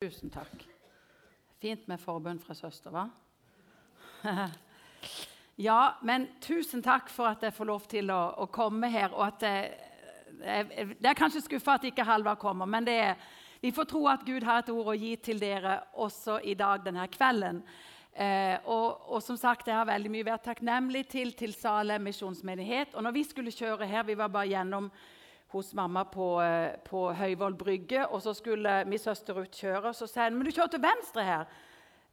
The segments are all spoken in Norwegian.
Tusen takk. Fint med forbund fra søster, hva? ja, men tusen takk for at jeg får lov til å, å komme her. og at jeg, jeg, Det er kanskje skuffa at ikke Halvard kommer, men er, vi får tro at Gud har et ord å gi til dere også i dag denne kvelden. Eh, og, og, som sagt, Jeg har veldig mye vært takknemlig til til Salem misjonsmenighet. Og når vi skulle kjøre her, vi var bare gjennom hos mamma på, eh, på Høyvoll brygge. Og så skulle min søster ut kjøre, og så sa hun men du kjører til venstre her.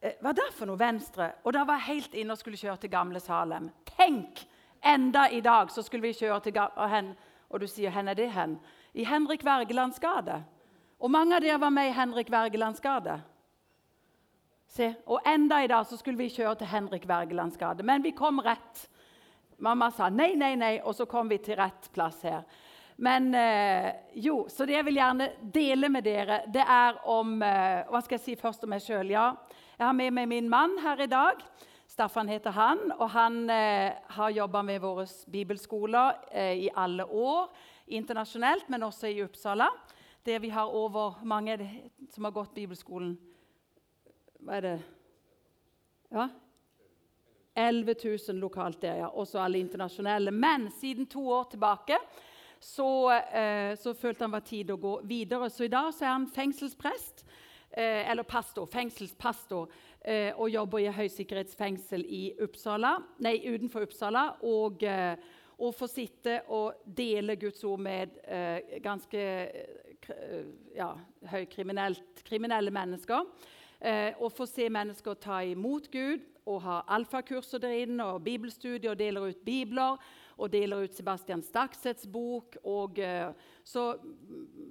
Eh, hva er det for noe venstre? Og da var jeg helt inne og skulle kjøre til Gamle Salem. Tenk! Enda i dag så skulle vi kjøre til og, hen, og du sier 'hvor er det hen?' I Henrik Wergelands gate. Og mange av dere var med i Henrik Wergelands gate. Se, Og enda i dag så skulle vi kjøre til Henrik Wergelands gate. Men vi kom rett. Mamma sa nei, nei, nei, og så kom vi til rett plass her. Men eh, jo, så det jeg vil gjerne dele med dere, det er om eh, Hva skal jeg si først om meg sjøl? Ja, jeg har med meg min mann her i dag. Staffan heter han, og han eh, har jobba med våre bibelskoler i alle år. Internasjonalt, men også i Uppsala. Der vi har over mange som har gått bibelskolen. Hva er det? Ja? 11 000 lokalt der, ja. Også alle internasjonale. Men siden to år tilbake så, eh, så, følte han var tid å gå videre. Så i dag så er han fengselsprest, eh, eller pastor, fengselspastor, eh, og jobber i høysikkerhetsfengsel i Uppsala, nei, utenfor Uppsala. Og, eh, og får sitte og dele Guds ord med eh, ganske eh, ja, høykriminelle mennesker. og få se mennesker ta imot Gud og ha alfakurser der inne og bibelstudier og deler ut bibler og deler ut Sebastian Staksets bok. Og, uh, så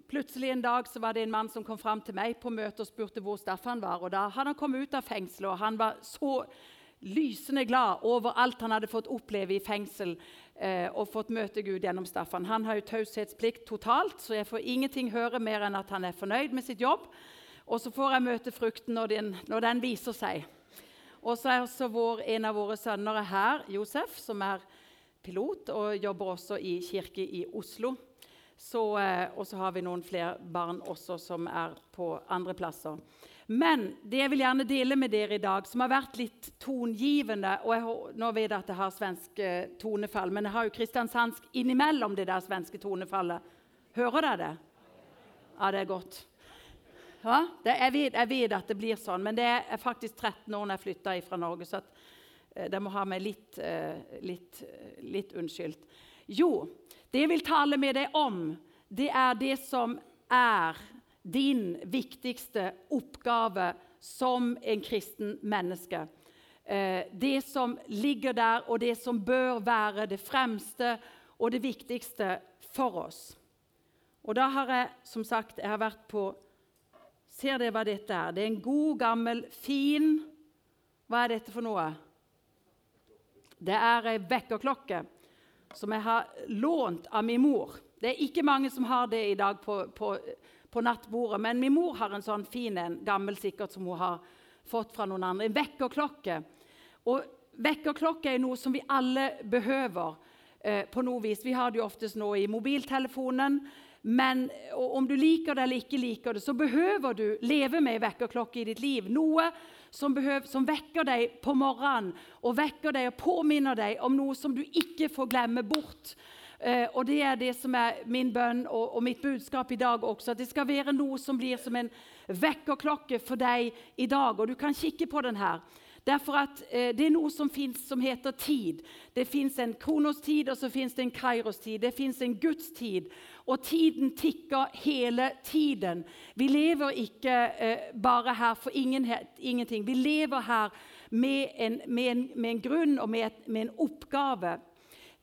plutselig en dag så var det en mann som kom fram til meg på møte og spurte hvor Staffan var. og Da hadde han kommet ut av fengselet, og han var så lysende glad over alt han hadde fått oppleve i fengsel uh, og fått møte Gud gjennom Staffan. Han har jo taushetsplikt totalt, så jeg får ingenting høre mer enn at han er fornøyd med sitt jobb. Og så får jeg møte frukten når den, når den viser seg. Og så er også vår, en av våre sønner her, Josef, som er pilot og jobber også i kirke i Oslo. Eh, og så har vi noen flere barn også som er på andre plasser. Men det jeg vil gjerne dele med dere i dag, som har vært litt tongivende og jeg, Nå vet jeg at jeg har svensk eh, tonefall, men jeg har jo kristiansandsk innimellom det der svenske tonefallet. Hører dere det? Ja, det er godt. Ja, det, jeg, vet, jeg, vet, at det blir sånn, men det er faktisk 13 år når jeg flytta fra Norge. så at de må ha meg litt, eh, litt, litt unnskyldt. Jo, det jeg vil tale med deg om, det er det som er din viktigste oppgave som en kristen menneske. Eh, det som ligger der, og det som bør være det fremste og det viktigste for oss. Og da har jeg som sagt jeg har vært på Ser dere hva dette er? Det er en god, gammel, fin Hva er dette for noe? Det er ei vekkerklokke som jeg har lånt av min mor. Det er ikke mange som har det i dag på, på, på nattbordet, men min mor har en sånn fin en, gammel sikkert, som hun har fått fra noen andre. En vekkerklokke. Og vekkerklokke er noe som vi alle behøver eh, på noe vis. Vi har det jo oftest nå i mobiltelefonen. Men om du liker det eller ikke liker det, så behøver du leve med vekkerklokke i ditt liv. Noe som, behøver, som, vekker deg på morgenen og vekker deg og påminner deg om noe som du ikke får glemme bort. Uh, og Det er det som er min bønn og, og, mitt budskap i dag også. At det skal være noe som blir som en vekkerklokke for deg i dag. Og du kan kikke på den her. Derfor at eh, Det er noe som fins som heter tid. Det fins en kronostid og så fins det en kairostid. Det fins en gudstid. Og tiden tikker hele tiden. Vi lever ikke eh, bare her for ingen, ingenting. Vi lever her med en, med en, med en grunn og med, med en oppgave.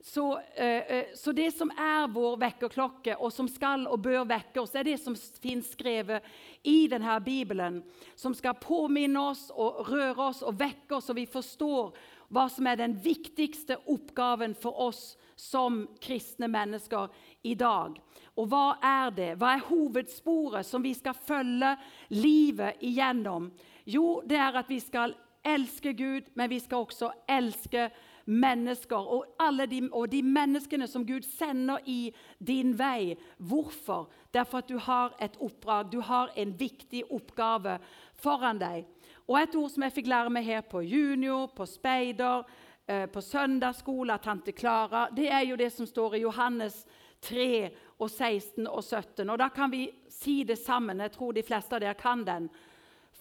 Så, eh, eh, så, det som er vår vekkerklokke, og som skal og bør vekke oss, er det som finnes skrevet i denne Bibelen. Som skal påminne oss og røre oss og vekke oss, så vi forstår hva som er den viktigste oppgaven for oss som kristne mennesker i dag. Og hva er det? Hva er hovedsporet som vi skal følge livet igjennom? Jo, det er at vi skal elske Gud, men vi skal også elske mennesker og, de, og de menneskene som Gud sender i din vei. Hvorfor? Det er for at du har et oppdrag, du har en viktig oppgave foran deg. Og Et ord som jeg fikk lære meg her på junior, på speider, eh, på søndagsskole tante Klara, det er jo det som står i Johannes 3 og 16 og 17. Og Da kan vi si det sammen. Jeg tror de fleste av dere kan den.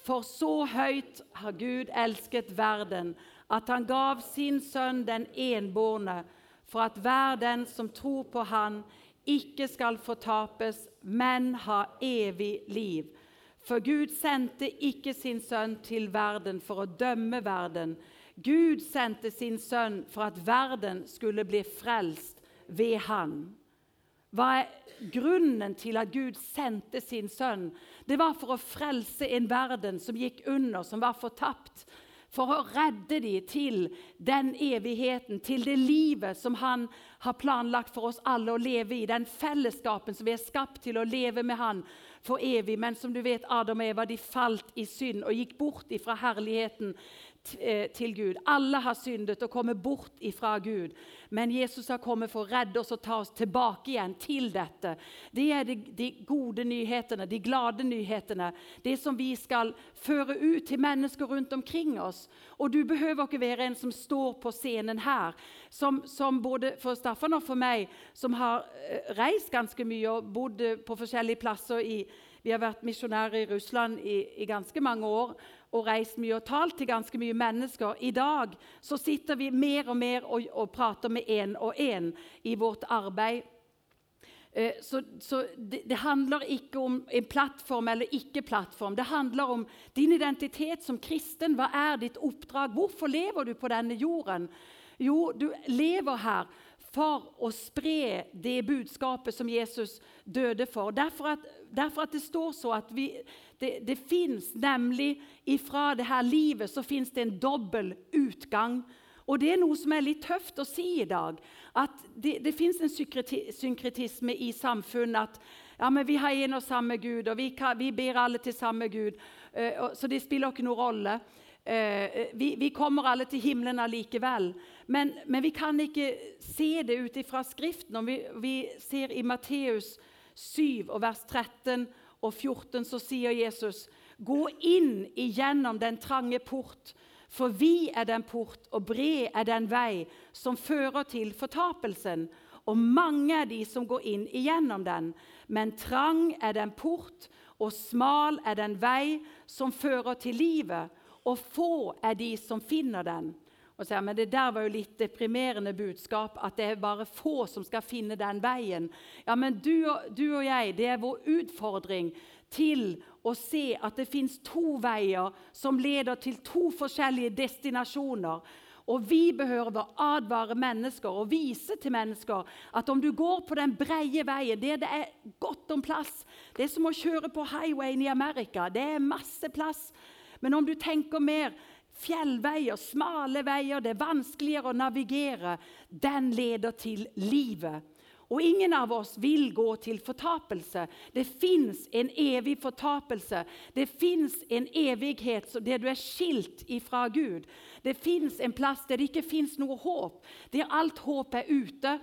For så høyt har Gud elsket verden, at han gav sin sønn den enbårne, for at hver den som tror på han, ikke skal fortapes, men ha evig liv. For Gud sendte ikke sin sønn til verden for å dømme verden. Gud sendte sin sønn for at verden skulle bli frelst ved han. Hva er grunnen til at Gud sendte sin sønn? Det var for å frelse en verden som gikk under, som var fortapt. For å redde dem til den evigheten, til det livet som han har planlagt for oss alle å leve i. Den fellesskapen som vi er skapt til å leve med han for evig. Men som du vet, Adam og Eva de falt i synd og gikk bort fra herligheten til Gud. Alle har syndet og kommet bort ifra Gud. Men Jesus har kommet for å redde oss og ta oss tilbake igjen til dette. Det er de, de gode nyhetene, de glade nyhetene. Det som vi skal føre ut til mennesker rundt omkring oss. Og du behøver ikke være en som står på scenen her, som, som både for Staffan og for meg, som har eh, reist ganske mye og bodd på forskjellige plasser i vi har vært misjonærer i Russland i, i, ganske mange år og reist mye og talt til ganske mye mennesker. I dag så sitter vi mer og mer og, og prater med én og én i vårt arbeid. Eh, så, så det, det, handler ikke om en plattform eller ikke plattform. Det handler om din identitet som kristen. Hva er ditt oppdrag? Hvorfor lever du på denne jorden? Jo, du lever her for å spre det budskapet som Jesus døde for. Derfor at, derfor at det står så at vi, det, det fins nemlig ifra det her livet så fins det en dobbel utgang. Og det er noe som er litt tøft å si i dag. At det, det fins en synkretisme i samfunnet. at ja, vi har en og samme Gud, og vi, kan, vi ber alle til samme Gud. Uh, så det spiller ikke noen rolle. Uh, vi, vi, kommer alle til himmelen allikevel. Men, men, vi kan ikke se det ut ifra Skriften. Om vi, vi ser i Matteus 7 og vers 13 og 14 så sier Jesus, 'Gå inn igjennom den trange port', for vi er den port, og bred er den vei som fører til fortapelsen. Og mange er de som går inn igjennom den. Men trang er den port, og smal er den vei som fører til livet, og få er de som finner den og sier men det der var jo litt deprimerende budskap, at det er bare få som skal finne den veien. Ja, men du og, du og jeg, det er vår utfordring til å se at det fins to veier som leder til to forskjellige destinasjoner. Og vi behøver å advare mennesker og vise til mennesker at om du går på den breie veien, der det er godt om plass Det er som å kjøre på highwayen i Amerika. Det er masse plass. Men om du tenker mer fjellveier, smale veier, det er vanskeligere å navigere, den leder til livet. Og ingen av oss vil gå til fortapelse. Det fins en evig fortapelse. Det fins en evighet der du er skilt ifra Gud. Det fins en plass der det ikke fins noe håp, der alt håp er ute.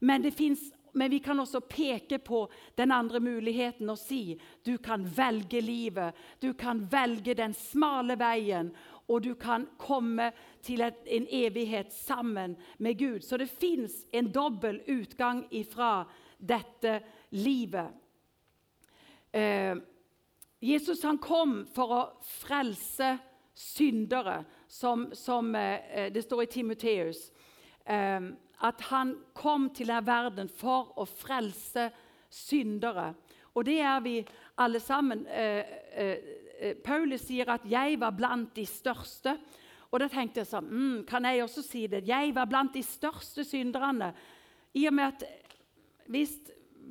Men, det finnes, men, vi kan også peke på den andre muligheten og si du kan velge livet. Du kan velge den smale veien og du kan komme til en evighet sammen med Gud. Så det fins en dobbel utgang ifra dette livet. Eh, Jesus han kom for å frelse syndere, som, som eh, det står i Timoteus. Eh, at han kom til denne verden for å frelse syndere. Og det er vi alle sammen. Eh, eh, Eh, Paulus sier at 'jeg var blant de største'. Og da tenkte jeg sånn mm, Kan jeg også si det? Jeg var blant de største synderne. I og med at hvis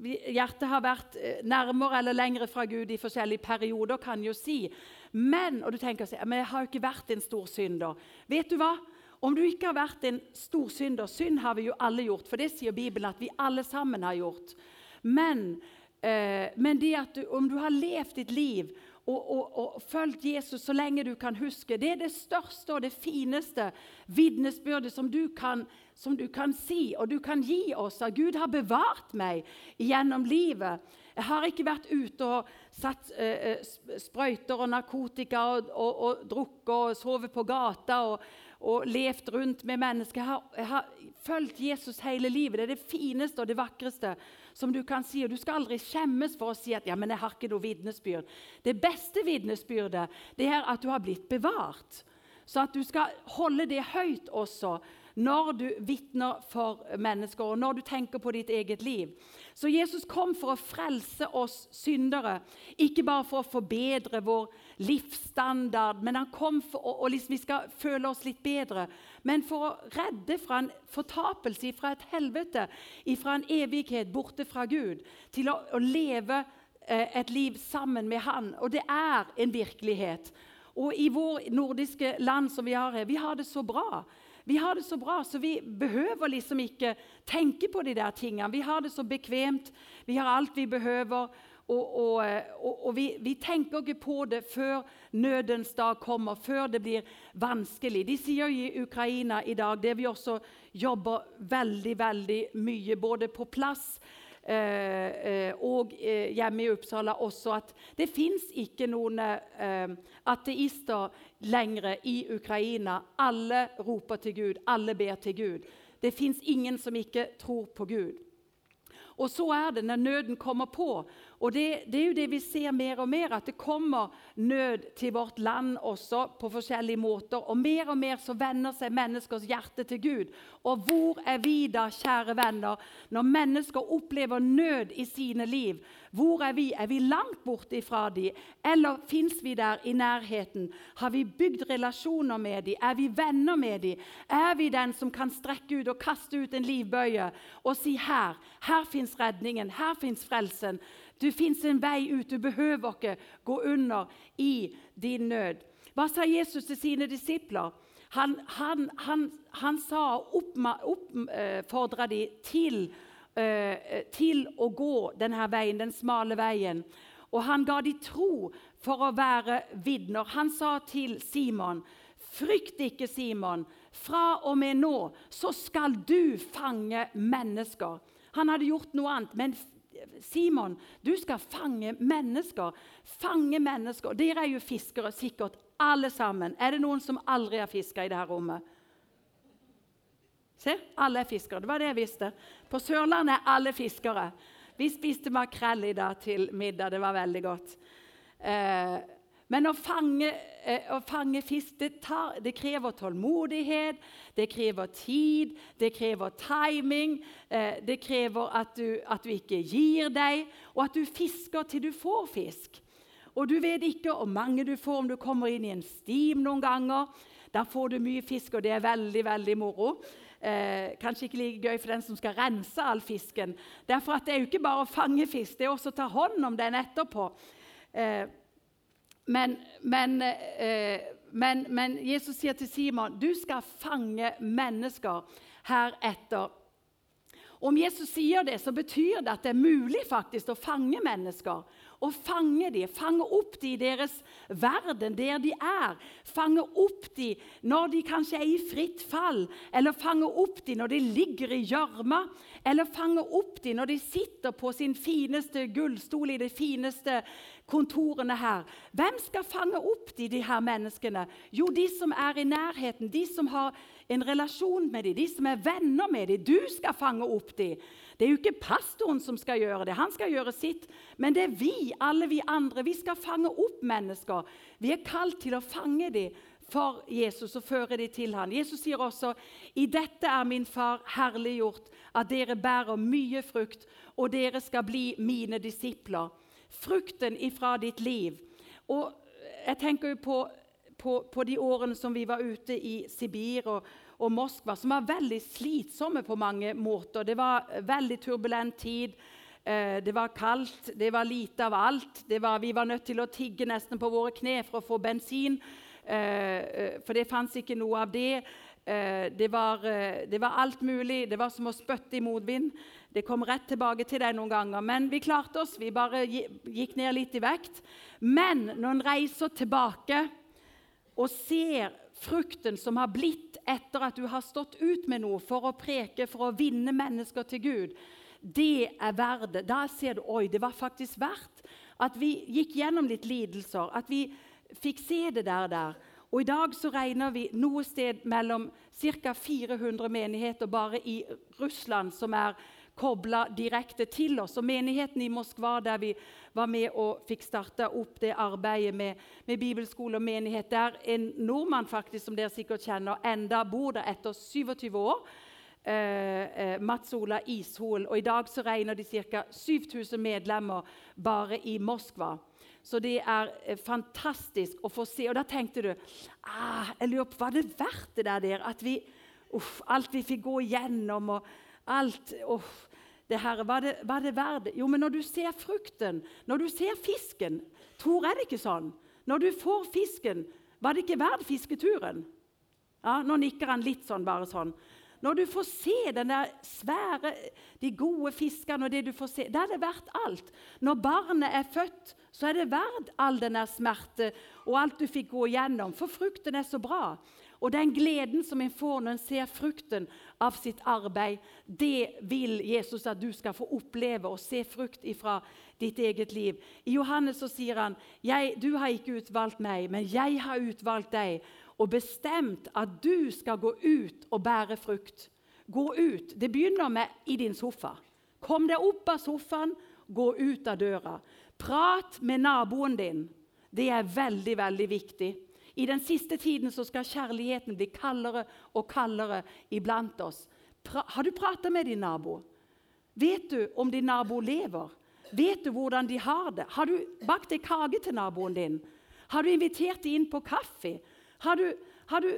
hjertet har vært nærmere eller lengre fra Gud i forskjellige perioder, kan jo si. Men og du tenker men jeg har jo ikke vært en stor synder. Vet du hva? Om du ikke har vært en stor synder Synd har vi jo alle gjort, for det sier Bibelen at vi alle sammen har gjort. Men, eh, men det at du, om du har levd ditt liv og, og, og fulgt Jesus så lenge du kan huske. Det er det største og det fineste vitnesbyrdet som, som, du kan si og du kan gi oss. At Gud har bevart meg gjennom livet. Jeg har ikke vært ute og satt eh, sprøyter og narkotika og, og, og drukket og sovet på gata og, og levd rundt med mennesker. Har, jeg har, fulgt Jesus hele livet. Det er det fineste og det vakreste som du kan si. Og du skal aldri skjemmes for å si at ja, men jeg har ikke noe vitnesbyrd. Det beste vitnesbyrdet det er at du har blitt bevart. Så at du skal holde det høyt også når du vitner for mennesker, og når du tenker på ditt eget liv. Så Jesus kom for å frelse oss syndere, ikke bare for å forbedre vår livsstandard, men han kom for å, og liksom vi skal føle oss litt bedre, men for å redde fra en fortapelse, fra et helvete, fra en evighet borte fra Gud, til å, å leve eh, et liv sammen med Han. Og det er en virkelighet. Og i vår nordiske land som vi har her, vi har det så bra. Vi har det så bra, så vi behøver liksom ikke tenke på de der tingene. Vi har det så bekvemt, vi har alt vi behøver. Og, og, og, og vi, vi, tenker ikke på det før nødens dag kommer, før det blir vanskelig. De sier i Ukraina i dag, det vi også jobber veldig veldig mye, både på plass og eh, hjemme i Uppsala også at det fins ikke noen ateister lenger i Ukraina. Alle roper til Gud, alle ber til Gud. Det fins ingen som ikke tror på Gud. Og så er det når nøden kommer på. Og det, det, er jo det vi ser mer og mer, at det kommer nød til vårt land også på forskjellige måter. Og mer og mer så vender seg menneskers hjerte til Gud. Og hvor er vi da, kjære venner, når mennesker opplever nød i sine liv? Hvor er vi? Er vi langt borte ifra dem? Eller fins vi der i nærheten? Har vi bygd relasjoner med dem? Er vi venner med dem? Er vi den som kan strekke ut og kaste ut en livbøye og si her, her fins redningen, her fins frelsen. Du fins en vei ut. Du behøver ikke gå under i din nød. Hva sa Jesus til sine disipler? Han, han, han, han sa oppfordra dem til Eh, til å gå denne veien, den smale veien. Og han ga dem tro for å være vitner. Han sa til Simon, 'Frykt ikke, Simon. Fra og med nå så skal du fange mennesker.' Han hadde gjort noe annet, men Simon, du skal fange mennesker. Fange mennesker. Dere er jo fiskere, sikkert alle sammen. Er det noen som aldri har fiska i dette rommet? Se, alle er fiskere. Det var det jeg visste. På Sørlandet er alle fiskere. Vi spiste makrell i dag til middag. Det var veldig godt. Eh, men å fange, eh, å fange fisk det, tar, det, krever tålmodighet, det krever tid, det krever timing. Eh, det krever at du, at du ikke gir deg, og at du fisker til du får fisk. Og du vet ikke hvor mange du får om du kommer inn i en stim noen ganger. Da får du mye fisk, og det er veldig, veldig moro. Eh, kanskje ikke like gøy for den som skal rense all fisken. Derfor at Det er jo ikke bare å fange fisk, det er også å ta hånd om den etterpå. Eh, men, men, eh, men, men, Jesus sier til Simon du skal fange mennesker heretter. Om Jesus sier det, så betyr det at det er mulig faktisk å fange mennesker og fange dem, fange opp dem i deres verden, der de er. Fange opp dem når de kanskje er i fritt fall, eller fange opp dem når de ligger i gjørma, eller fange opp dem når de sitter på sin fineste gullstol i de fineste kontorene her. Hvem skal fange opp de, de her menneskene? Jo, de som er i nærheten, de som har en relasjon med dem, de som er venner med dem. Du skal fange opp dem. Det er jo ikke pastoren som skal gjøre det, han skal gjøre sitt. Men det er vi, alle vi andre. Vi skal fange opp mennesker. Vi er kalt til å fange dem for Jesus og føre dem til ham. Jesus sier også i dette er min far herliggjort, at dere bærer mye frukt, og dere skal bli mine disipler. Frukten ifra ditt liv. Og jeg tenker jo på, på, på de årene som vi var ute i Sibir og, og Moskva, som var veldig slitsomme på mange måter. Det var veldig turbulent tid. Eh, det var kaldt, det var lite av alt. Var, vi var nødt til å tigge nesten på våre kne for å få bensin. Eh, eh, for det fantes ikke noe av det. Det var, det var, alt mulig. Det var som å spytte i motvind. Det kom rett tilbake til deg noen ganger. Men vi klarte oss. Vi bare gikk ned litt i vekt. Men når en reiser tilbake og ser frukten som har blitt etter at du har stått ut med noe for å preke, for å vinne mennesker til Gud, det er verdt. Da ser du oi, det var faktisk verdt at vi gikk gjennom litt lidelser, at vi fikk se det der. der. Og I dag så regner vi noe sted mellom ca. 400 menigheter bare i Russland som er kobla direkte til oss. Og Menigheten i Moskva, der vi var med og fikk starta opp det arbeidet med, med bibelskole og menighet, der en nordmann faktisk, som dere sikkert kjenner, enda bor der etter 27 år. Eh, eh, Mats Ola Ishol. Og I dag så regner de ca. 7000 medlemmer bare i Moskva. Så det er eh, fantastisk å få se. Og da tenkte du ah, jeg lurer på, Var det verdt det der? At vi, uff, alt vi fikk gå igjennom og alt oh, det her, var det, var det verdt Jo, men når du ser frukten, når du ser fisken Tor, er det ikke sånn? Når du får fisken, var det ikke verdt fisketuren? Ja, Nå nikker han litt sånn, bare sånn. Når du får se den der svære, de gode fiskene og det du får se, da er det verdt alt. Når barnet er født, så er det verdt all den der smerte og alt du fikk gå igjennom, for frukten er så bra. Og den gleden som en får når en ser frukten av sitt arbeid, det vil Jesus at du skal få oppleve og se frukt ifra ditt eget liv. I Johannes så sier han, 'Du har ikke utvalgt meg, men jeg har utvalgt deg.' og bestemt at du skal gå ut og bære frukt. Gå ut. Det begynner med i din sofa. Kom deg opp av sofaen, gå ut av døra. Prat med naboen din. Det er veldig, veldig viktig. I den siste tiden så skal kjærligheten bli kaldere og kaldere iblant oss. Pra har du prata med din nabo? Vet du om din nabo lever? Vet du hvordan de har det? Har du bakt ei kake til naboen din? Har du invitert dem inn på kaffe? Har du, har du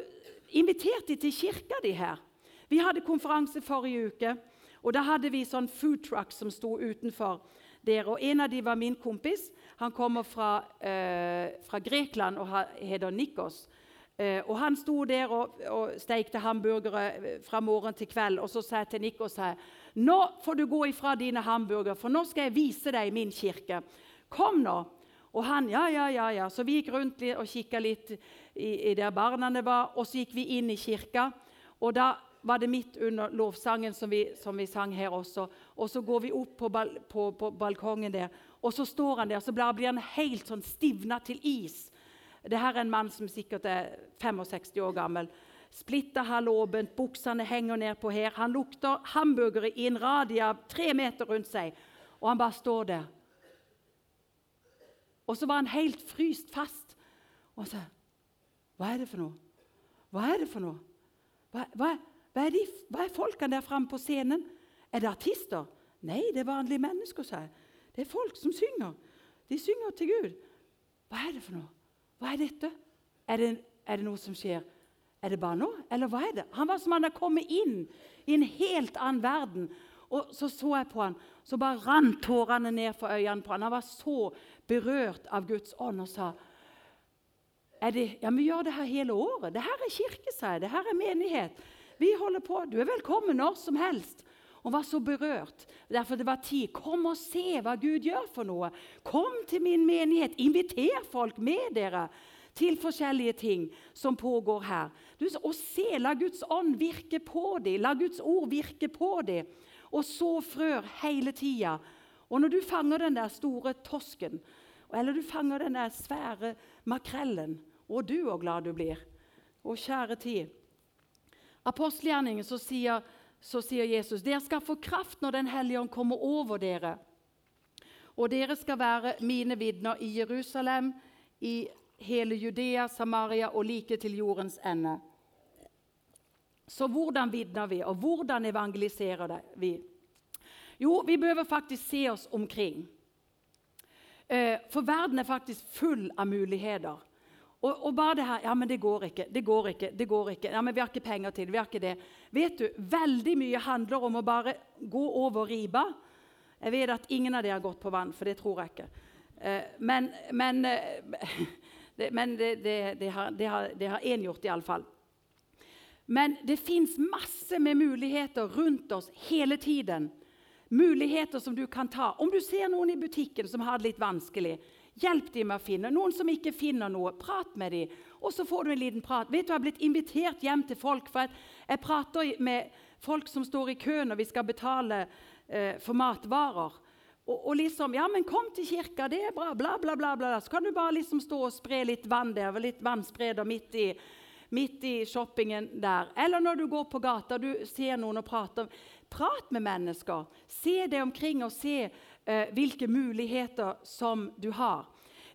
invitert dem til kirka di her? Vi hadde konferanse forrige uke, og da hadde vi sånn food truck som sto utenfor der. Og en av dem var min kompis. Han kommer fra, eh, fra Grekland og heter Nikos. Eh, og Han sto der og, og steikte hamburgere eh, fra morgen til kveld. Og så sa jeg til Nikos her, nå får du gå ifra dine hamburgere, for nå skal jeg vise deg min kirke. Kom nå. Og han ja, ja, ja, ja. Så vi gikk rundt og kikka litt i, i der barna var. Og så gikk vi inn i kirka. Og da var det midt under lovsangen som vi, som vi sang her også. Og så går vi opp på, bal, på, på balkongen der, og så står han der. Så blir han helt sånn stivna til is. Det her er en mann som sikkert er 65 år gammel. Splitter halvåpent, buksene henger ned på her. Han lukter hamburgere i en radie av tre meter rundt seg. Og han bare står der. Og så var han helt fryst fast. Og så Hva er det for noe? Hva er det for noe? Hva, hva, hva, er, de, hva er, folkene der framme på scenen? Er det artister? Nei, det er vanlige mennesker, sa jeg. Det er folk som synger. De synger til Gud. Hva er det for noe? Hva er dette? Er det, er det noe som skjer? Er det bare noe, eller hva er det? Han var som han hadde kommet inn i en helt annen verden. Og så så jeg på han, så bare rant tårene ned for øynene på han. Han var så berørt av Guds ånd og sa det, ja, Vi gjør det her hele året. Det her er kirke, sa jeg. Det her er menighet. Vi holder på. Du er velkommen når som helst. Og var så berørt. Derfor det var tid. Kom og se hva Gud gjør for noe. Kom til min menighet. Inviter folk med dere til forskjellige ting som pågår her. Du, og se, La Guds ånd virke på dem. La Guds ord virke på dem og så frør hele tida. Og når du fanger den der store tosken, eller du fanger den der svære makrellen Og du og glad du blir. Å, kjære tid. Apostelgjerningen så sier, så sier Jesus dere skal få kraft når Den hellige ånd kommer over dere. Og dere skal være mine vitner i Jerusalem, i hele Judea, Samaria og like til jordens ende. Så hvordan vitner vi, og hvordan evangeliserer vi? Jo, vi behøver faktisk se oss omkring. Eh, for verden er faktisk full av muligheter. Og, og, bare det her Ja, men det går ikke. Det går ikke. det går ikke. Ja, men Vi har ikke penger til det. vi har ikke det. Vet du, Veldig mye handler om å bare gå over riba. Jeg vet at ingen av dere har gått på vann, for det tror jeg ikke. Eh, men, men, eh, det, men det, det, det, har, det har én gjort, iallfall. Men det fins masse med muligheter rundt oss hele tiden. Muligheter som du kan ta. Om du ser noen i butikken som har det litt vanskelig, hjelp dem med å finne. Noen som ikke finner noe, prat med dem. Og så får du en liten prat. Vet du, Jeg har blitt invitert hjem til folk, for jeg prater med folk som står i kø når vi skal betale eh, for matvarer. Og, og, liksom Ja, men kom til kirka, det er bra. Bla, bla, bla. bla. Så kan du bare liksom stå og spre litt vann der, litt vannspreder midt i, midt i shoppingen der. Eller når du går på gata du ser noen og prater. Prat med mennesker. Se deg omkring og se eh, hvilke muligheter som du har.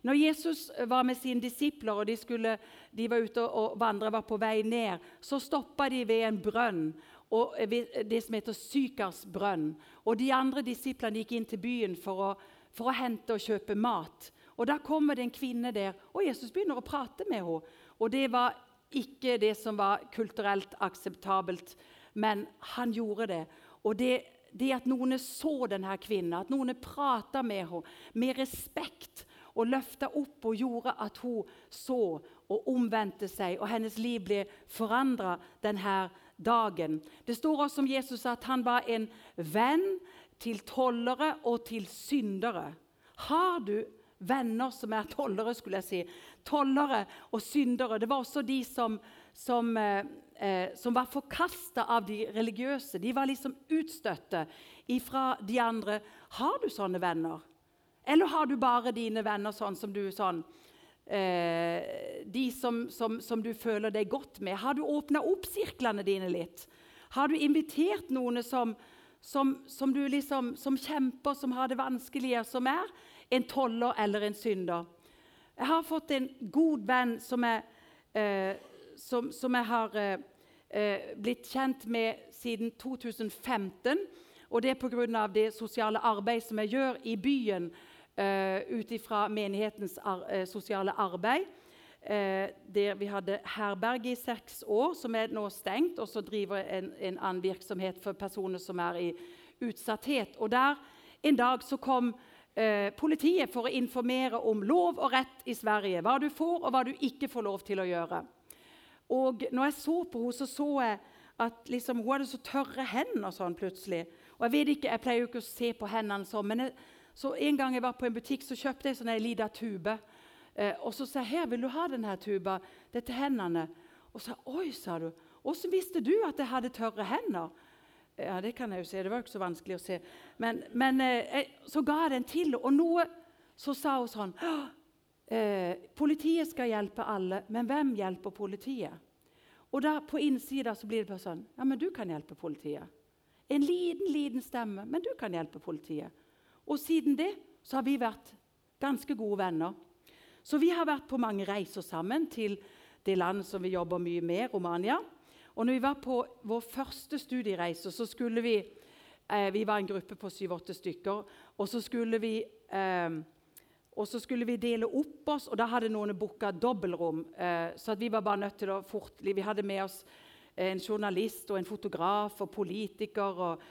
Når Jesus var med sine disipler og de, skulle, de var ute og vandra, var på vei ned, så stoppa de ved en brønn og det som heter Sykars brønn. Og de andre disiplene gikk inn til byen for å, for å hente og kjøpe mat. Og Da kommer det en kvinne der, og Jesus begynner å prate med henne. Og Det var ikke det som var kulturelt akseptabelt, men han gjorde det. Og det, det at noen så denne kvinnen, at noen prata med henne med respekt og løfta opp og gjorde at hun så og omvendte seg, og hennes liv ble forandra denne dagen. Det står også om Jesus at han var en venn til tollere og til syndere. Har du venner som er tollere, skulle jeg si? Tollere og syndere. Det var også de som, som, eh, som var forkasta av de religiøse. De var liksom utstøtte ifra de andre. Har du sånne venner? Eller har du bare dine venner sånn som du sånn eh, de som, som, som, du føler deg godt med? Har du åpna opp sirklene dine litt? Har du invitert noen som, som du liksom, som kjemper, som har det vanskeligere, som er en toller eller en synder? Jeg har fått en god venn som jeg, eh, som, jeg har eh, eh blitt kjent med siden 2015. Og det er pga. det sosiale arbeid som jeg gjør i byen eh, ut ifra menighetens ar uh, sosiale arbeid. Eh, der vi hadde herberg i seks år, som er nå stengt, og så driver en, en annen virksomhet for personer som er i utsatthet. Og der En dag så kom politiet for å informere om lov og rett i Sverige. Hva du får, og hva du ikke får lov til å gjøre. Og når jeg så på henne, så så jeg at liksom, hun hadde så tørre hender sånn plutselig. Og Jeg vet ikke, jeg pleier jo ikke å se på hendene sånn, men jeg så En gang jeg var på en butikk, så kjøpte jeg sånn en liten tube. Eh, og så sa jeg her, vil du ha denne tuba? Det er til hendene. Og så oi, sa du. Åssen visste du at jeg hadde tørre hender? Ja, det kan jeg jo se. Det var jo ikke så vanskelig å se. Men, men eh, så ga jeg den til og noe så sa hun sånn eh, Politiet skal hjelpe alle, men hvem hjelper politiet? Og da på innsida blir det bare sånn Ja, men du kan hjelpe politiet. En liten, liten stemme, men du kan hjelpe politiet. Og siden det så har vi vært ganske gode venner. Så vi har vært på mange reiser sammen til det landet som vi jobber mye med, Romania. Og når vi var på vår første studiereise, så skulle vi eh, Vi var en gruppe på syv-åtte stykker. Og så skulle vi eh, og så skulle vi dele opp oss, og da hadde noen booka dobbeltrom. Eh, så vi var bare nødt til å fort, Vi hadde med oss en journalist og en fotograf og politiker og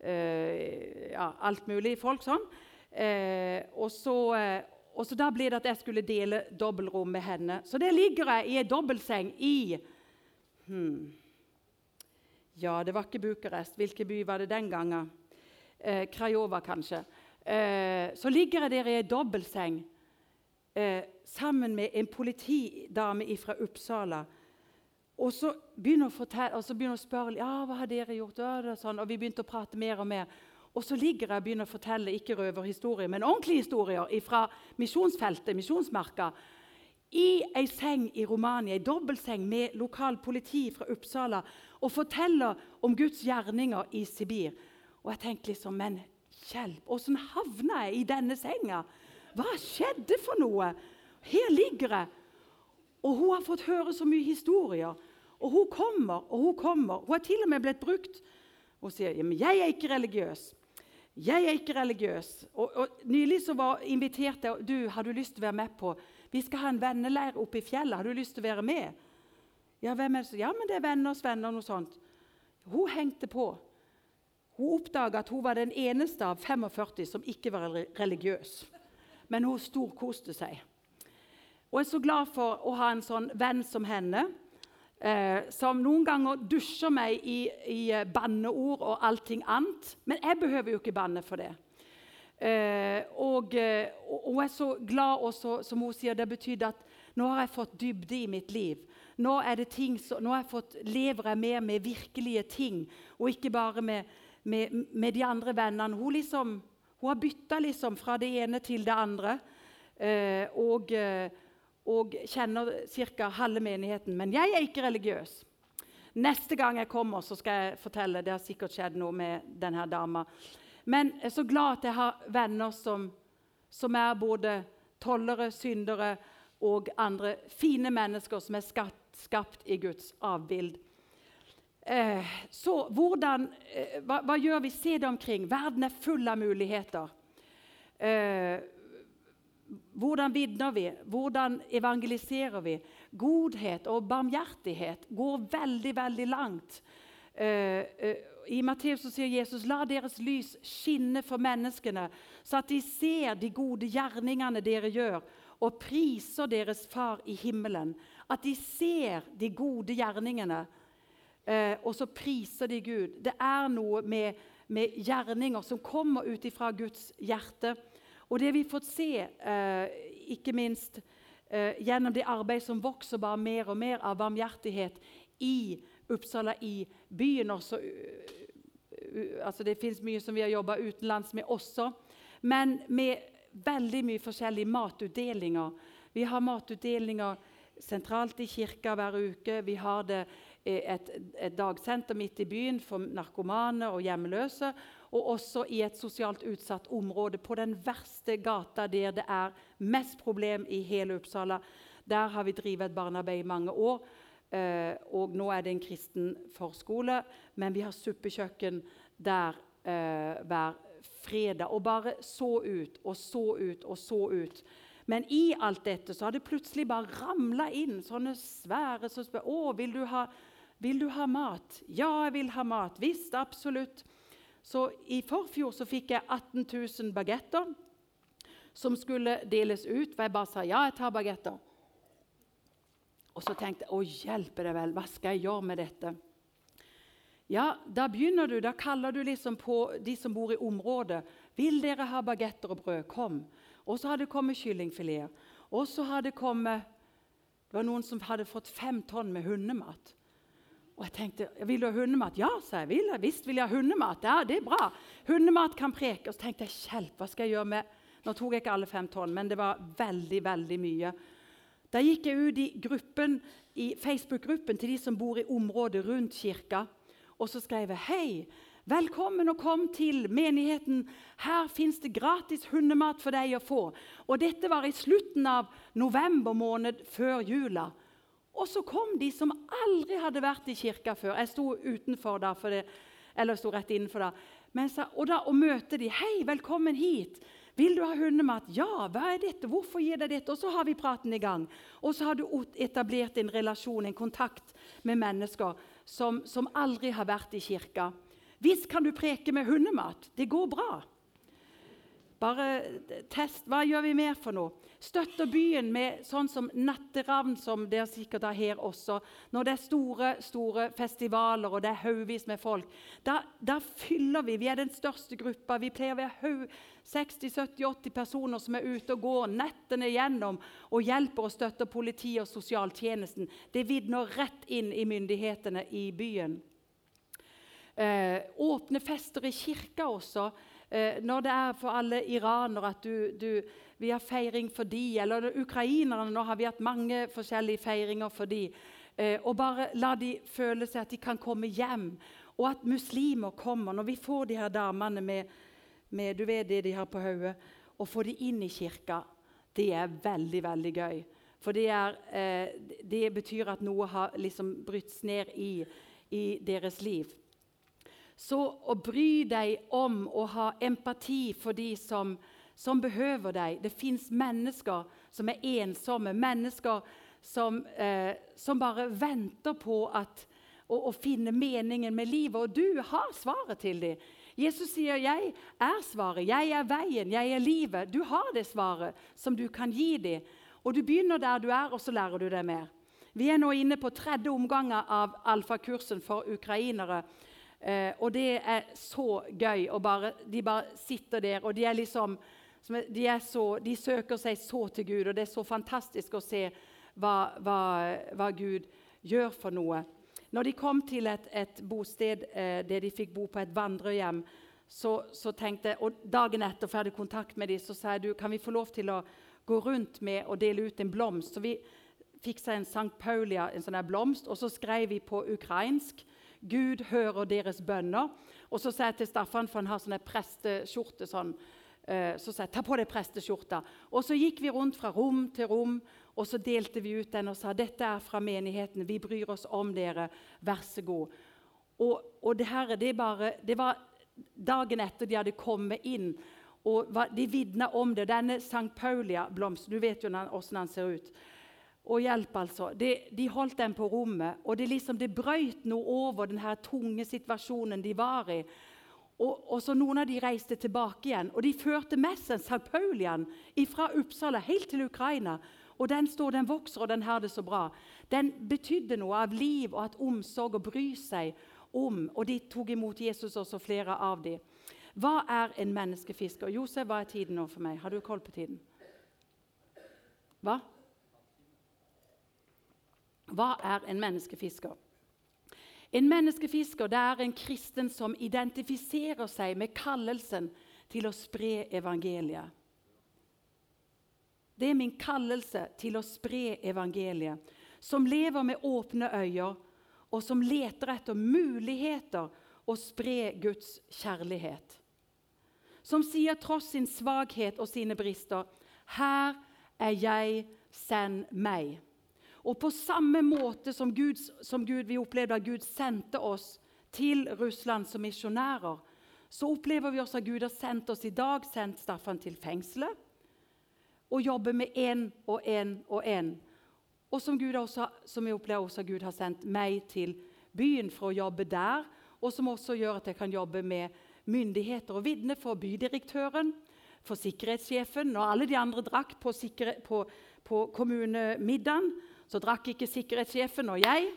Eh, ja, alt mulig folk sånn. Eh, og, så, eh, og så da ble det at jeg skulle dele dobbeltrom med henne. Så der ligger jeg i ei dobbeltseng i hmm, Ja, det var ikke Bucuresti. Hvilken by var det den gangen? Eh, Krajova, kanskje. Eh, så ligger jeg der i ei dobbeltseng eh, sammen med en politidame fra Uppsala og så begynner hun å spørre ja, hva har dere gjort. Ja, sånn. Og vi begynte å prate mer og mer. Og så ligger jeg og begynner å fortelle ikke røverhistorier, men ordentlige historier fra misjonsfeltet, misjonsmarka. I ei seng i Romania, ei dobbeltseng med lokal politi fra Uppsala, og forteller om Guds gjerninger i Sibir. Og jeg tenkte liksom Men hjelp, åssen havna jeg i denne senga? Hva skjedde for noe? Her ligger jeg. Og hun har fått høre så mye historier. Og hun kommer og hun kommer. Hun har til og med blitt brukt. Hun sier men 'jeg er ikke religiøs'. Jeg er ikke religiøs. Og, og Nylig så var invitert jeg du, har du lyst til å være med på Vi skal ha en venneleir oppe i fjellet. Har du lyst til å være med? Ja, hvem er det? Ja, men det er venners venner. noe sånt. Hun hengte på. Hun oppdaga at hun var den eneste av 45 som ikke var religiøs. Men hun storkoste seg. Og er så glad for å ha en sånn venn som henne. Eh, som noen ganger dusjer meg i, i eh, banneord og allting annet. Men jeg behøver jo ikke banne for det. Eh, og, eh, hun er så glad også, som hun sier, det betydde at nå har jeg fått dybde i mitt liv. Nå, så, nå jeg fått, lever jeg mer med virkelige ting, og ikke bare med, med, med de andre vennene. Hun, liksom, hun har bytta liksom fra det ene til det andre. Eh, og, eh, og kjenner ca. halve menigheten. Men jeg er ikke religiøs. Neste gang jeg kommer, så skal jeg fortelle. Det har sikkert skjedd noe med denne dama. Men jeg er så glad at jeg har venner som, som er både tollere, syndere og andre fine mennesker som er skapt, skapt i Guds avbild. Eh, så hvordan, eh, hva, hva, gjør vi? Se det omkring. Verden er full av muligheter. Eh, hvordan vitner vi? Hvordan evangeliserer vi? Godhet og barmhjertighet går veldig, veldig langt. Uh, uh, I Matteus sier Jesus la deres lys skinne for menneskene, så at de ser de gode gjerningene dere gjør, og priser deres Far i himmelen. At de ser de gode gjerningene, uh, og så priser de Gud. Det er noe med, med gjerninger som kommer ut fra Guds hjerte. Og det vi har fått se, eh, ikke minst eh, gjennom det arbeid som vokser bare mer og mer av barmhjertighet i Uppsala, i byen også altså Det fins mye som vi har jobba utenlands med også, men med veldig mye forskjellige matutdelinger. Vi har matutdelinger sentralt i kirka hver uke. Vi har det eh, et, et dagsenter midt i byen for narkomane og hjemløse og også i et sosialt utsatt område, på den verste gata der det er mest problem i hele Uppsala. Der har vi drevet et barnearbeid i mange år. Eh, og nå er det en kristen forskole, men vi har suppekjøkken der eh, hver fredag. Og bare så ut og så ut og så ut. Men i alt dette så har det plutselig bare ramla inn sånne svære som spør å, vil du, ha, vil du ha mat. Ja, jeg vil ha mat. Visst, absolutt. Så I forfjor så fikk jeg 18 000 bagetter som skulle deles ut. For jeg bare sa ja, jeg tar bagetter. Og så tenkte jeg å hjelpe deg vel, hva skal jeg gjøre med dette? Ja, Da begynner du, da kaller du liksom på de som bor i området. 'Vil dere ha bagetter og brød? Kom.' Og så har det kommet kyllingfileter. Og så har det kommet Det var noen som hadde fått fem tonn med hundemat. Og jeg tenkte vil du ha hundemat. Ja, sa jeg. Vil jeg. Visst vil jeg ha hundemat. Ja, det er bra. Hundemat kan preke. Og så tenkte jeg hjelp, hva skal jeg gjøre med Nå tok jeg ikke alle fem tonn, men det var veldig, veldig mye. Da gikk jeg ut i gruppen, i Facebook-gruppen til de som bor i området rundt kirka, og så skrev jeg hei. Velkommen og kom til menigheten. Her fins det gratis hundemat for deg å få. Og dette var i slutten av november måned før jula. Og så kom de som aldri hadde vært i kirka før. Jeg sto utenfor da, det, eller sto rett innenfor da. Så, og da og møte de, 'Hei, velkommen hit. Vil du ha hundemat?' 'Ja, hva er dette? Hvorfor gir deg dette?' Og så har vi praten i gang. Og så har du etablert en relasjon, en kontakt med mennesker som, som aldri har vært i kirka. Visst kan du preke med hundemat. Det går bra. Bare test. Hva gjør vi mer for noe? Støtter byen med sånn som Natteravn, som dere sikkert har her også. Når det er store store festivaler og det er haugevis med folk, da, da, fyller vi. Vi er den største gruppa. Vi pleier å være 60-70-80 personer som er ute og går nettene gjennom og hjelper og støtter politiet og sosialtjenesten. Det vidner rett inn i myndighetene i byen. Eh, åpne fester i kirka også. Eh, når det er for alle iranere at du, du, vi har feiring for de, eller ukrainerne Nå har vi hatt mange forskjellige feiringer for de. Eh, og bare la de føle seg at de kan komme hjem, og at muslimer kommer. Når vi får de her damene med, med du vet det de har på hodet, og får de inn i kirka, det er veldig, veldig gøy. For det, er, eh, det betyr at noe har liksom brytt ned i, i deres liv. Så å bry deg om å ha empati for de som, som behøver deg Det fins mennesker som er ensomme, mennesker som, eh, som bare venter på at, å, å, finne meningen med livet. Og du har svaret til dem. Jesus sier, 'Jeg er svaret, jeg er veien, jeg er livet'. Du har det svaret som du kan gi dem. Og du begynner der du er, og så lærer du deg mer. Vi er nå inne på tredje omgang av alfakursen for ukrainere. Eh, og det er så gøy. Bare, de bare sitter der, og de er liksom de, så, de, søker seg så til Gud, og det er så fantastisk å se hva, hva, hva Gud gjør for noe. Når de kom til et, et bosted eh, der de fikk bo på et vandrehjem, så, så tenkte jeg, og dagen etter for jeg hadde kontakt med dem, så sa jeg du, kan vi få lov til å gå rundt med og dele ut en blomst. Så vi fiksa en St. Paulia, en sånn blomst, og så skrev vi på ukrainsk Gud hører deres bønner. Og så sa jeg til Staffan, for han har sånn presteskjorte sånn, så sa jeg ta på deg presteskjorta. Og så gikk vi rundt fra rom til rom, og så delte vi ut den og sa dette er fra menigheten. Vi bryr oss om dere. Vær så god. Og, og det her, det, bare, det var dagen etter de hadde kommet inn. Og De vitna om det. Denne St. Paulia-blomsten Du vet jo hvordan den ser ut. Og hjelp, altså. De, de, holdt den på rommet, og det, liksom, det brøyt noe over den tunge situasjonen de var i. Og, og, så Noen av de reiste tilbake igjen, og de førte med seg St. Paulian fra Uppsala helt til Ukraina. Og Den står, den vokser, og den har det så bra. Den betydde noe av liv og at omsorg og bry seg om. Og de tok imot Jesus, også flere av dem. Hva er en menneskefisker? Josef, hva er tiden nå for meg? Har du koll på tiden? Hva? Hva er en menneskefisker? En menneskefisker det er en kristen som identifiserer seg med kallelsen til å spre evangeliet. Det er min kallelse til å spre evangeliet, som lever med åpne øyne, og som leter etter muligheter å spre Guds kjærlighet. Som sier tross sin svakhet og sine brister, 'Her er jeg, send meg'. Og på samme måte som Gud, som Gud, vi opplevde at Gud sendte oss til Russland som misjonærer, så opplever vi også at Gud har sendt oss i dag, sendt Staffan til fengselet, og jobber med én og én og én. Og som, Gud også, som jeg opplever også at Gud har sendt meg til byen for å jobbe der, og som også gjør at jeg kan jobbe med myndigheter og vitne for bydirektøren, for sikkerhetssjefen. og alle de andre drakk på, på, på kommunemiddagen, så drakk ikke sikkerhetssjefen og jeg.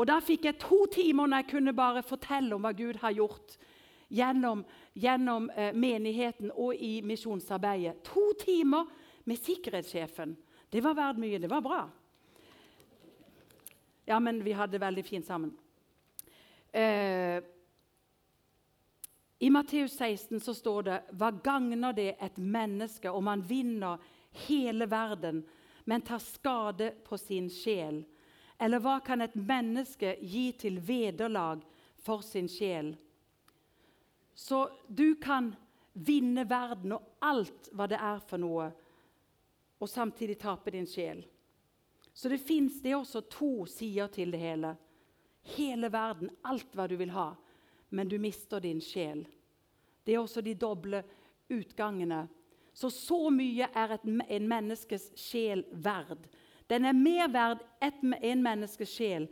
Og da fikk jeg to timer når jeg kunne bare fortelle om hva Gud har gjort gjennom, gjennom eh, menigheten og i misjonsarbeidet. To timer med sikkerhetssjefen. Det var verdt mye. Det var bra. Ja, men vi hadde det veldig fint sammen. Eh, I Matteus 16 så står det Hva gagner det et menneske om han vinner hele verden, men tar skade på sin sjel? Eller hva kan et menneske gi til vederlag for sin sjel? Så du kan vinne verden og alt hva det er for noe, og samtidig tape din sjel. Så det fins også to sider til det hele. Hele verden, alt hva du vil ha, men du mister din sjel. Det er også de doble utgangene. Så så mye er et, en menneskes sjel verd. Den er mer verd et, en menneskes sjel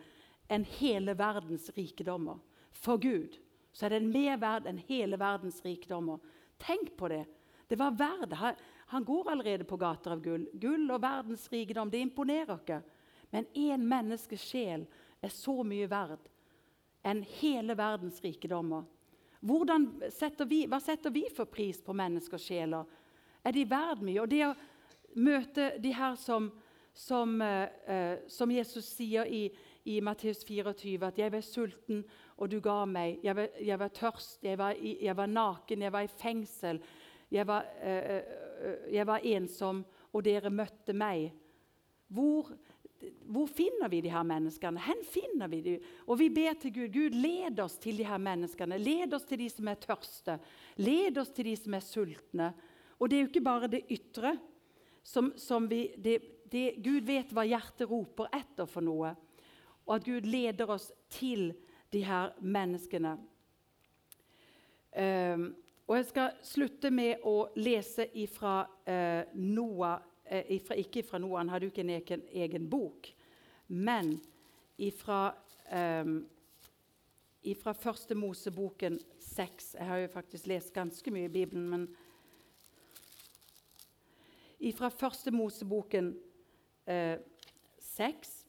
enn hele verdens rikdommer. For Gud så er den mer verd enn hele verdens rikdommer. Tenk på det. Det var verd. Han går allerede på gater av gull. Gull og verdens rikdom, det imponerer ikke. Men én menneskes sjel er så mye verd enn hele verdens rikdommer. Setter vi, hva setter vi for pris på menneskers sjeler? Er de verd mye? Og det å møte de her som, som, uh, som Jesus sier i, i Matteus 24, at 'jeg var sulten, og du ga meg'. 'Jeg var, jeg var tørst, jeg var, jeg var, naken, jeg var i fengsel'. Jeg var, uh, jeg var ensom, og dere møtte meg'. Hvor hvor finner vi de her menneskene? Hen finner vi dem? Og vi ber til Gud. Gud, led oss til de her menneskene. Led oss til de som er tørste. Led oss til de som er sultne. Og det er jo ikke bare det ytre. Som, som vi, det, det, Gud vet hva hjertet roper etter for noe. Og at Gud leder oss til de her menneskene. Um, og Jeg skal slutte med å lese ifra uh, Noah uh, ifra, ikke fra Noah, han hadde jo ikke en egen, egen bok, men ifra, um, ifra første Moseboken 6. Jeg har jo faktisk lest ganske mye i Bibelen, men ifra første Moseboken seks. 6.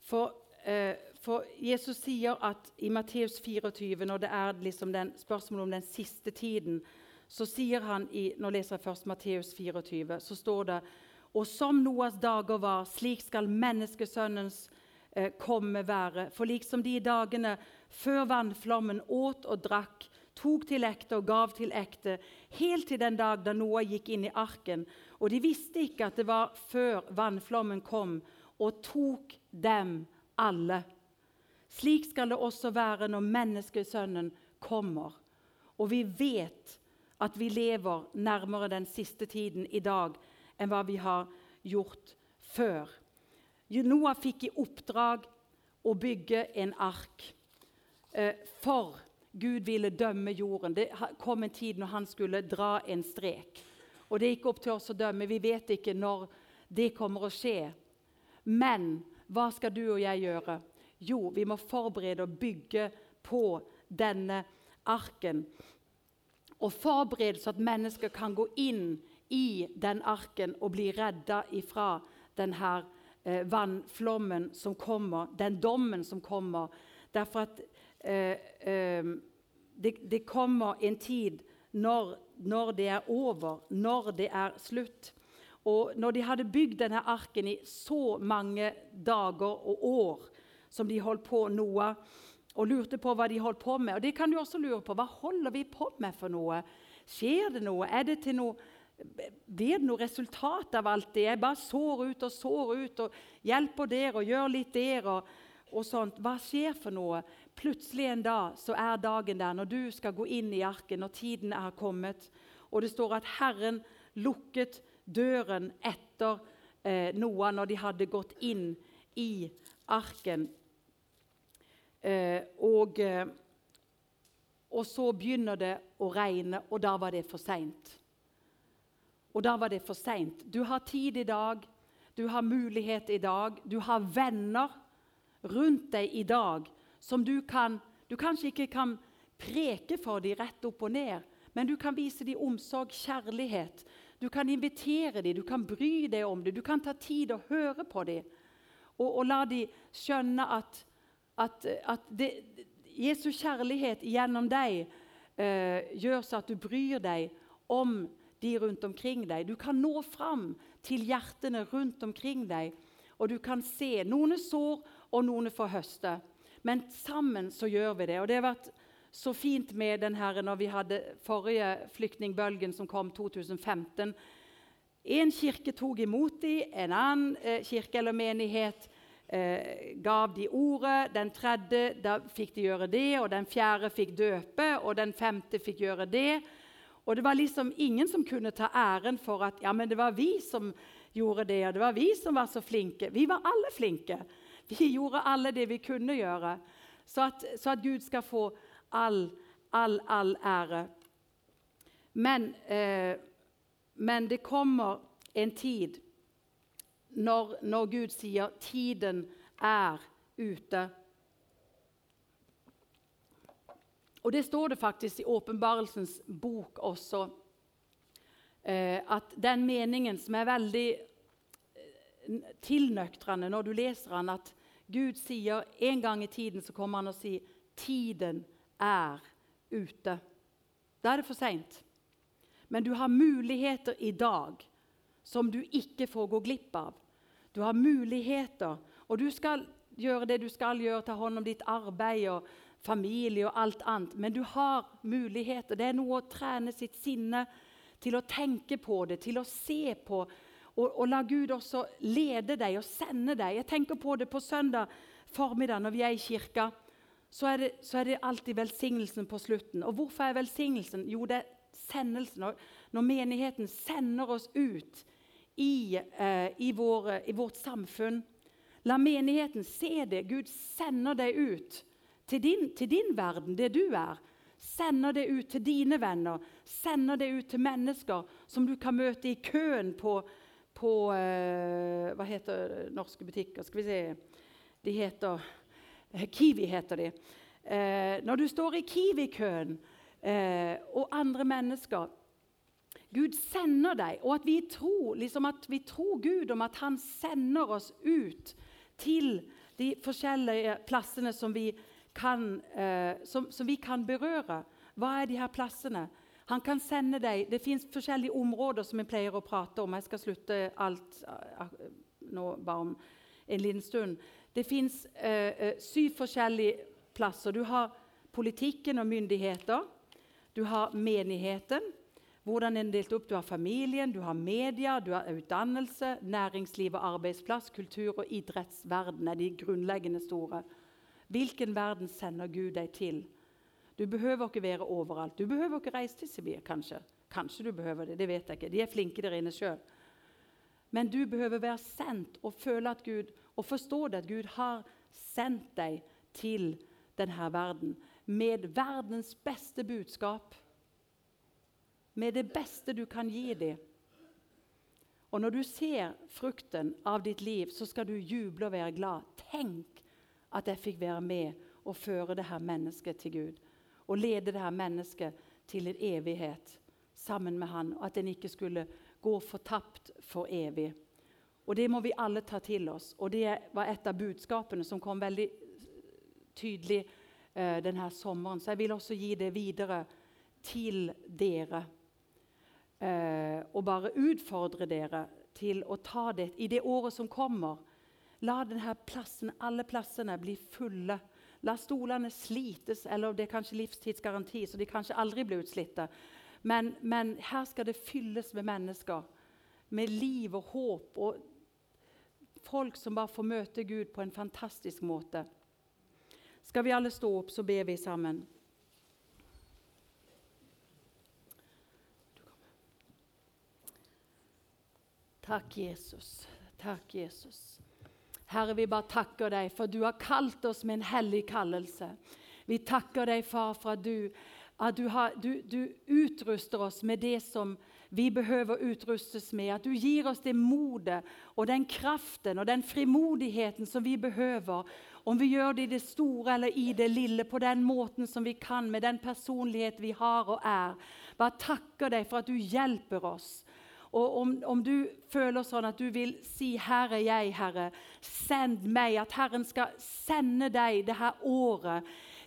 For, eh, for, Jesus sier at i Matteus 24, når det er liksom den, spørsmålet om den siste tiden, så sier han i, Nå leser jeg først Matteus 24. Så står det Og som Noas dager var, slik skal menneskesønnens eh, komme være. For liksom de dagene før vannflommen åt og drakk, tok til ekte og gav til ekte, helt til den dag da Noah gikk inn i arken. Og de visste ikke at det var før vannflommen kom og tok dem alle. Slik skal det også være når menneskesønnen kommer. Og vi vet at vi lever nærmere den siste tiden i dag enn hva vi har gjort før. Noah fikk i oppdrag å bygge en ark, eh, for Gud ville dømme jorden. Det kom en tid når han skulle dra en strek. Og Det er ikke opp til oss å dømme. Vi vet ikke når det kommer å skje. Men hva skal du og jeg gjøre? Jo, vi må forberede og bygge på denne arken og forberede så at mennesker kan gå inn i den arken og bli redda ifra denne eh, vannflommen som kommer, den dommen som kommer. Derfor at det, det, kommer en tid når, når, det er over, når det er slutt. Og når de hadde bygd denne arken i så mange dager og år som de holdt på Noah, og lurte på hva de holdt på med. Og det kan du også lure på. Hva holder vi på med for noe? Skjer det noe? Er det til noe blir det noe resultat av alt det? Jeg bare sår ut og sår ut og hjelper dere og gjør litt der og, og, sånt. Hva skjer for noe? Plutselig en dag så er dagen der når du skal gå inn i arken, når tiden er kommet. Og det står at Herren lukket døren etter eh, Noah når de hadde gått inn i arken. Eh, og, eh, og, så begynner det å regne, og da var det for seint. Og da var det for seint. Du har tid i dag, du har mulighet i dag, du har venner rundt deg i dag som du kan Du kanskje ikke kan preke for dem rett opp og ned, men du kan vise dem omsorg, kjærlighet. Du kan invitere dem, du kan bry deg om dem, du kan ta tid og høre på dem. Og, og la dem skjønne at at, at det, Jesu kjærlighet gjennom deg eh, gjør så at du bryr deg om de rundt omkring deg. Du kan nå fram til hjertene rundt omkring deg, og du kan se. Noen sår, og noen får høste. Men sammen så gjør vi det. Og det har vært så fint med den her når vi hadde forrige flyktningbølgen som kom 2015. En kirke tok imot dem, en annen eh, kirke eller menighet eh, gav de ordet. Den tredje da fikk de gjøre det, og den fjerde fikk døpe, og den femte fikk gjøre det. Og det var liksom ingen som kunne ta æren for at ja, men det var vi som gjorde det, og det var vi som var så flinke. Vi var alle flinke. Vi gjorde alle det vi kunne gjøre. Så at, så at Gud skal få all, all, all ære. Men, eh, men det kommer en tid når, når Gud sier 'tiden er ute'. Og Det står det faktisk i Åpenbarelsens bok også. Eh, at den meningen som er veldig tilnøktrende når du leser den, at Gud sier en gang i tiden så kommer han og sier 'tiden er ute'. Da er det for seint. Men du har muligheter i dag som du ikke får gå glipp av. Du har muligheter, og du skal gjøre det du skal gjøre, ta hånd om ditt arbeid og familie og alt annet. Men du har muligheter. Det er noe å trene sitt sinne til å tenke på det, til å se på. Og, og la Gud også lede deg og sende deg. Jeg tenker på det på søndag formiddag når vi er i kirka. Så er, det, så er det alltid velsignelsen på slutten. Og hvorfor er velsignelsen? Jo, det er sendelsen. Når menigheten sender oss ut i, eh, i, vår, i, vårt samfunn. La menigheten se det. Gud sender deg ut til din, til din, verden, det du er. Sender det ut til dine venner, sender det ut til mennesker som du kan møte i køen på, på eh, Hva heter norske butikker? Skal vi se De heter eh, Kiwi heter de. Eh, når du står i Kiwi-køen eh, og andre mennesker Gud sender deg, og at vi tror, liksom at vi tror Gud om at han sender oss ut til de forskjellige plassene som vi kan, eh, som, som vi kan berøre. Hva er de her plassene? Han kan sende deg Det fins forskjellige områder som vi pleier å prate om. Jeg skal slutte alt uh, nå bare om en liten stund. Det fins uh, uh, syv forskjellige plasser. Du har politikken og myndigheter. Du har menigheten. Hvordan er den delt opp? Du har familien, du har media, du har utdannelse, næringsliv og arbeidsplass, kultur og idrettsverden er de grunnleggende store. Hvilken verden sender Gud deg til? Du behøver ikke være overalt. Du behøver ikke reise til Sibir, kanskje. Kanskje du behøver det, det vet jeg ikke. De er flinke der inne sjøl. Men du behøver være sendt og føle at Gud, og forstå det at Gud har sendt deg til denne verden med verdens beste budskap. Med det beste du kan gi dem. Og når du ser frukten av ditt liv, så skal du juble og være glad. Tenk at jeg fikk være med og føre dette mennesket til Gud og lede det her mennesket til en evighet sammen med han, og at en ikke skulle gå fortapt for evig. Og Det må vi alle ta til oss. Og Det var et av budskapene som kom veldig tydelig eh, denne sommeren. Så jeg vil også gi det videre til dere. Eh, og bare utfordre dere til å ta det i det året som kommer. La denne plassen, alle plassene bli fulle La stolene slites, eller det er kanskje livstidsgaranti, så de kanskje aldri blir utslitte. Men, men her skal det fylles med mennesker, med liv og håp. Og folk som bare får møte Gud på en fantastisk måte. Skal vi alle stå opp, så ber vi sammen. Takk, Jesus. Takk, Jesus. Herre, vi bare takker deg for du har kalt oss med en hellig kallelse. Vi takker deg, far, for at du, at du, har, du, du utruster oss med det som vi behøver utrustes med. At du gir oss det modet og den kraften og den frimodigheten som vi behøver. Om vi gjør det i det store eller i det lille, på den måten som vi kan, med den personlighet vi har og er. Bare takker deg for at du hjelper oss. Og om, om, du føler sånn at du vil si 'Her er jeg, Herre. Send meg.' At Herren skal sende deg det her året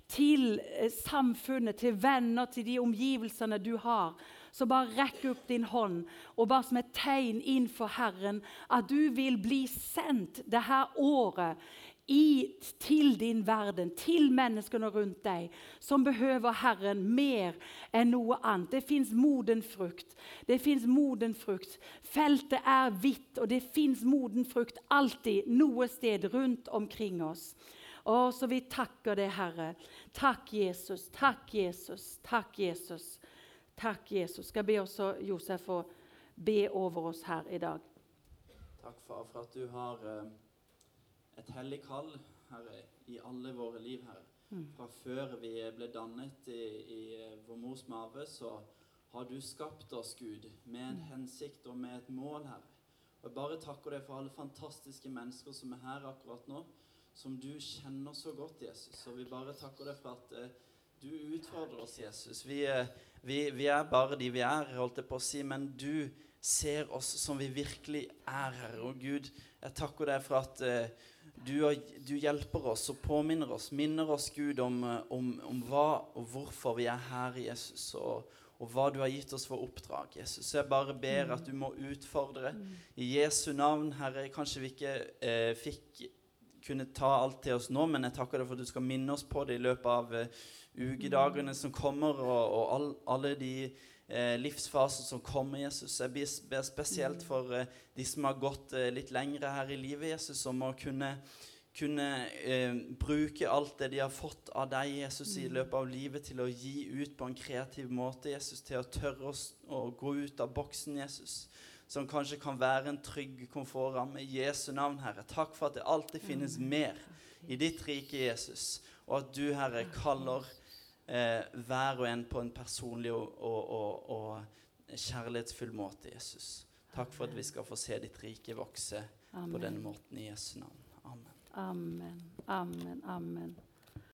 til eh, samfunnet, til venner, til de omgivelsene du har. Så bare rekk opp din hånd, og bare som et tegn inn for Herren at du vil bli sendt det her året i, til din verden, til menneskene rundt deg, som behøver Herren mer enn noe annet. Det fins moden frukt. Det fins moden frukt. Feltet er hvitt, og det fins moden frukt alltid noe sted rundt omkring oss. Å, så vi takker det, Herre. Takk, Jesus. Takk, Jesus. Takk, Jesus. Takk, Jesus. Skal be også Josef å be over oss her i dag. Takk, far, for at du har uh et hellig kall, Herre, i alle våre liv, Herre. Mm. Fra før vi ble dannet i, i eh, vår mors mage, så har du skapt oss, Gud, med en mm. hensikt og med et mål, Herre. Og Jeg bare takker deg for alle fantastiske mennesker som er her akkurat nå, som du kjenner så godt, Jesus. Og vi bare takker deg for at uh, du utfordrer oss, Jesus. Vi, uh, vi, vi, er bare de vi er, holdt jeg på å si, men du ser oss som vi virkelig er, Herre. Og Gud, jeg takker deg for at uh, du, du, hjelper oss og påminner oss, minner oss, Gud, om, eh, om, om hva og hvorfor vi er her, Jesus, og, og, hva du har gitt oss for oppdrag. Jesus. Så jeg bare ber at du må utfordre. I Jesu navn, Herre, kanskje vi ikke eh, fikk kunne ta alt til oss nå, men jeg takker deg for at du skal minne oss på det i løpet av uh, ukedagene som kommer, og, og all, alle de eh, livsfasen som kommer, Jesus. Jeg ber spesielt for eh, de som har gått eh, litt lengre her i livet, Jesus, om å kunne, kunne eh, bruke alt det de har fått av deg, Jesus, i løpet av livet, til å gi ut på en kreativ måte, Jesus, til å tørre å, å gå ut av boksen, Jesus som kanskje kan være en trygg komfortramme. I Jesu navn, Herre. Takk for at det alltid finnes mer i ditt rike, Jesus. Og at du, Herre, kaller hver og en på en personlig og, og, og, og, kjærlighetsfull måte, Jesus. Takk for at vi skal få se ditt rike vokse Amen. på denne måten i Jesu navn. Amen. Amen. Amen. Amen.